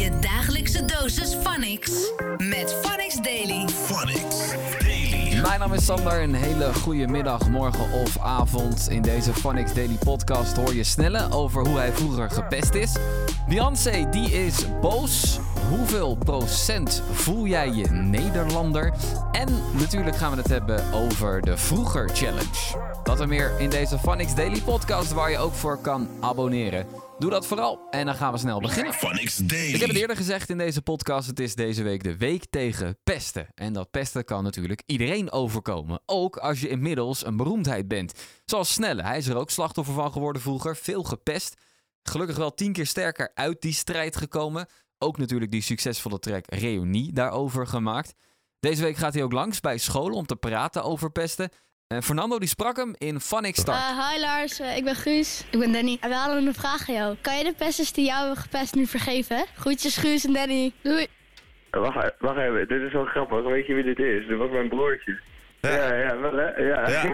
Je dagelijkse dosis Phonics. Met Phonics Daily. Phonics Daily. Mijn naam is Sander. Een hele goede middag, morgen of avond. In deze Phonics Daily podcast hoor je Snelle over hoe hij vroeger gepest is. Beyoncé, die is boos. Hoeveel procent voel jij je Nederlander? En natuurlijk gaan we het hebben over de Vroeger Challenge. Dat en meer in deze Phonics Daily podcast waar je ook voor kan abonneren. Doe dat vooral en dan gaan we snel beginnen. Phonics Daily. Ik heb het eerder gezegd in deze podcast. Het is deze week de week tegen pesten. En dat pesten kan natuurlijk iedereen overkomen. Ook als je inmiddels een beroemdheid bent. Zoals Snelle. Hij is er ook slachtoffer van geworden vroeger. Veel gepest. Gelukkig wel tien keer sterker uit die strijd gekomen. Ook natuurlijk die succesvolle track Reunie daarover gemaakt. Deze week gaat hij ook langs bij scholen om te praten over pesten. En Fernando die sprak hem in Start. Uh, hi Lars, uh, ik ben Guus. Ik ben Danny. En we hadden een vraag aan jou. Kan je de pesters die jou hebben gepest nu vergeven? Groetjes Guus en Danny. Doei. Wacht, wacht even, dit is wel grappig. Weet je wie dit is? Dit was mijn broertje. Ja, ja, wel hè? Ja.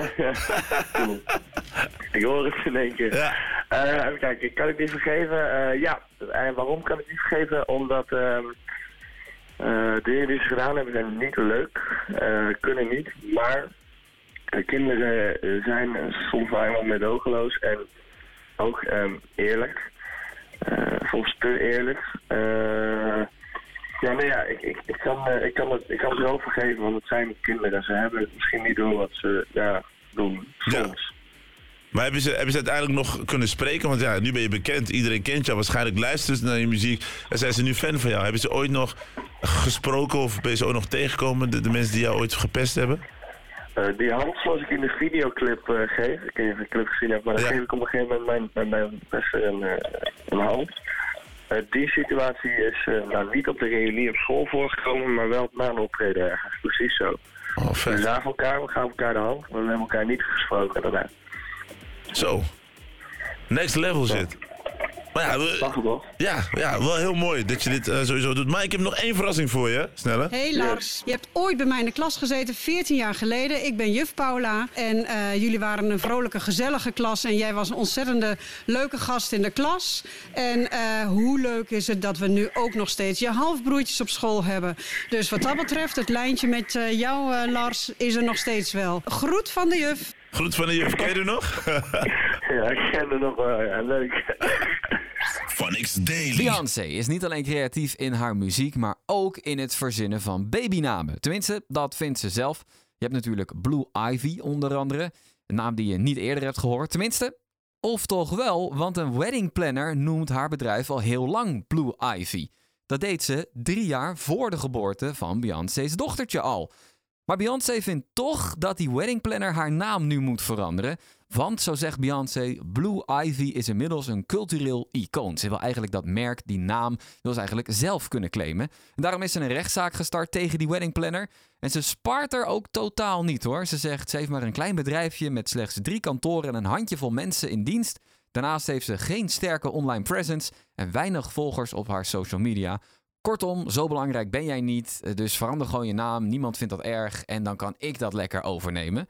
Ik hoor het in één keer. Ja. Eh, even kijken, kan ik die vergeven? Eh, ja, en waarom kan ik die vergeven? Omdat ehm eh, de dingen die ze gedaan hebben zijn niet leuk, eh, kunnen niet, maar de kinderen eh, zijn soms wel helemaal medogeloos en ook ehm, eerlijk. Eh, soms te eerlijk. Ja, nee, ja, ik, ik, ik, kan, eh, ik, kan het, ik kan het wel vergeven, want het zijn kinderen. Ze hebben het misschien niet door wat ze ja, doen, Ja. soms. Maar hebben ze, hebben ze uiteindelijk nog kunnen spreken? Want ja, nu ben je bekend. Iedereen kent jou. Waarschijnlijk luisteren ze naar je muziek. En zijn ze nu fan van jou? Hebben ze ooit nog gesproken of ben je ze ooit nog tegengekomen? De, de mensen die jou ooit gepest hebben? Eh, die hand zoals ik in de videoclip eh, geef, ik je de clip gezien hebt, maar dan Ja. geef ik op een gegeven moment mijn, mijn, mijn beste een, een hand. Eh, die situatie is eh, nou, niet op de reunie op school voorgekomen, maar wel na een optreden ergens. Precies zo. Oh, We zagen elkaar, we gaven elkaar de hand, maar we hebben elkaar niet gesproken daarna. Zo. Next level zit. Maar ja, we- wel? ja, ja, wel heel mooi dat je dit eh, sowieso doet. Maar ik heb nog één verrassing voor je. Snelle. Hey Lars, je hebt ooit bij mij in de klas gezeten, 14 jaar geleden. Ik ben juf Paula en eh, jullie waren een vrolijke, gezellige klas. En jij was een ontzettende leuke gast in de klas. En eh, hoe leuk is het dat we nu ook nog steeds je halfbroertjes op school hebben. Dus wat dat betreft, het lijntje met eh, jou eh, Lars is er nog steeds wel. Groet van de juf. Groet van de juf. Ken je er nog? Ja, ik ken er nog wel, ja, leuk. Beyoncé is niet alleen creatief in haar muziek, maar ook in het verzinnen van babynamen. Tenminste, dat vindt ze zelf. Je hebt natuurlijk Blue Ivy onder andere. Een naam die je niet eerder hebt gehoord. Tenminste, of toch wel, want een wedding planner noemt haar bedrijf al heel lang Blue Ivy. Dat deed ze drie jaar voor de geboorte van Beyoncé's dochtertje al. Maar Beyoncé vindt toch dat die wedding planner haar naam nu moet veranderen. Want, zo zegt Beyoncé, Blue Ivy is inmiddels een cultureel icoon. Ze wil eigenlijk dat merk, die naam, wil ze eigenlijk zelf kunnen claimen. En daarom is ze een rechtszaak gestart tegen die wedding planner. En ze spaart er ook totaal niet hoor. Ze zegt, ze heeft maar een klein bedrijfje met slechts drie kantoren en een handjevol mensen in dienst. Daarnaast heeft ze geen sterke online presence en weinig volgers op haar social media. Kortom, zo belangrijk ben jij niet. Dus verander gewoon je naam. Niemand vindt dat erg. En dan kan ik dat lekker overnemen.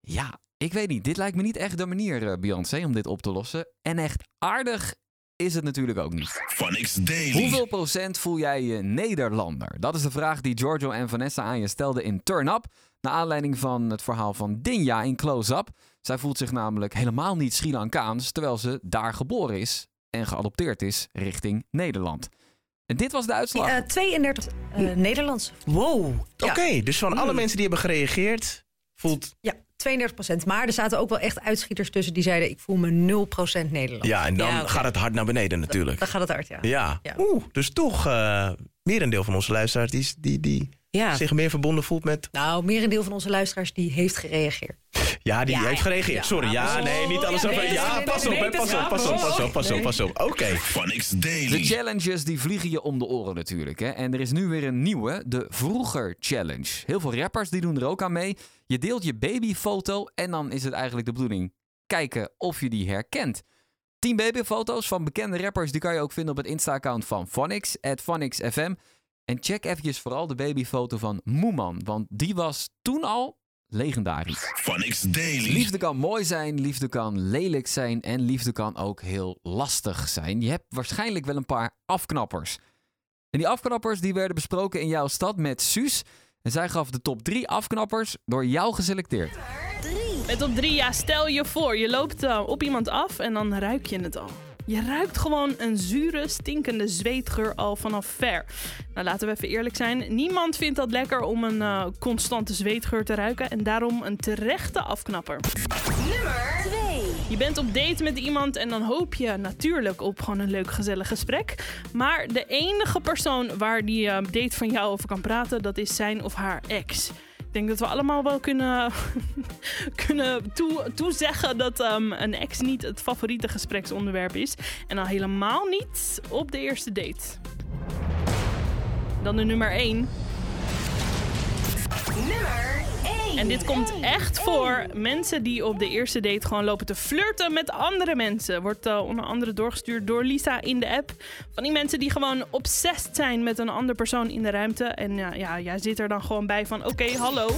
Ja, ik weet niet. Dit lijkt me niet echt de manier, eh, Beyoncé, om dit op te lossen. En echt aardig is het natuurlijk ook niet. Phonics Daily. Hoeveel procent voel jij je Nederlander? Dat is de vraag die Giorgio en Vanessa aan je stelden in Turn Up. Naar aanleiding van het verhaal van Dinja in Close Up. Zij voelt zich namelijk helemaal niet Sri Lankaans, terwijl ze daar geboren is en geadopteerd is richting Nederland. En dit was de uitslag. Eh, 32 eh, Nederlands. Wow. Ja. Oké, dus van alle mensen die hebben gereageerd, voelt... Ja, 32 procent. Maar er zaten ook wel echt uitschieters tussen die zeiden... ik voel me 0 procent Nederlands. Ja, en dan Ja, gaat het hard naar beneden natuurlijk. Dan gaat het hard, ja. Ja. Ja. Oeh, dus toch eh merendeel van onze luisteraars die, die, die Ja. zich meer verbonden voelt met... Nou, merendeel van onze luisteraars die heeft gereageerd. Ja, die Ja, heeft gereageerd. Ja. Sorry, ja, Oh, nee, niet alles ja, over... Ja, pas op, pas op, pas op, pas op, pas op, pas op. Oké. Phonics De Daily. challenges die vliegen je om de oren natuurlijk. Hè? En er is nu weer een nieuwe, de Vroeger Challenge. Heel veel rappers die doen er ook aan mee. Je deelt je babyfoto en dan is het eigenlijk de bedoeling kijken of je die herkent. 10 babyfoto's van bekende rappers die kan je ook vinden op het Insta-account van Phonics, @phonicsfm. En check eventjes vooral de babyfoto van Moeman, want die was toen al legendarisch. Phonics Daily. Liefde kan mooi zijn, liefde kan lelijk zijn en liefde kan ook heel lastig zijn. Je hebt waarschijnlijk wel een paar afknappers. En die afknappers die werden besproken in jouw stad met Suus. En zij gaf de top 3 afknappers door jou geselecteerd. Met top 3, ja, stel je voor, je loopt eh, op iemand af en dan ruik je het al. Je ruikt gewoon een zure, stinkende zweetgeur al vanaf ver. Nou, laten we even eerlijk zijn. Niemand vindt dat lekker om een eh, constante zweetgeur te ruiken. En daarom een terechte afknapper. Nummer 2. Je bent op date met iemand en dan hoop je natuurlijk op gewoon een leuk gezellig gesprek. Maar de enige persoon waar die eh, date van jou over kan praten, dat is zijn of haar ex. Ik denk dat we allemaal wel kunnen, kunnen toe, toezeggen dat ehm, een ex niet het favoriete gespreksonderwerp is. En al helemaal niet op de eerste date. Dan de nummer 1. Nummer 1. En dit komt echt voor mensen die op de eerste date gewoon lopen te flirten met andere mensen. Wordt eh, onder andere doorgestuurd door Lisa in de app. Van die mensen die gewoon obsessed zijn met een andere persoon in de ruimte. En ja, ja jij zit er dan gewoon bij van: oké, hallo.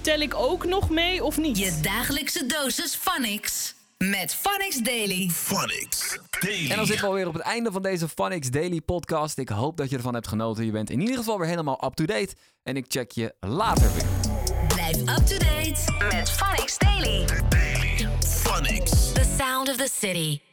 Tel ik ook nog mee of niet? Je dagelijkse dosis Phonics. Met Phonics Daily. Phonics Daily. En dan zitten we alweer op het einde van deze Phonics Daily podcast. Ik hoop dat je ervan hebt genoten. Je bent in ieder geval weer helemaal up-to-date. En ik check je later weer. Blijf up to date met Phonics Daily. Phonics. The sound of the city.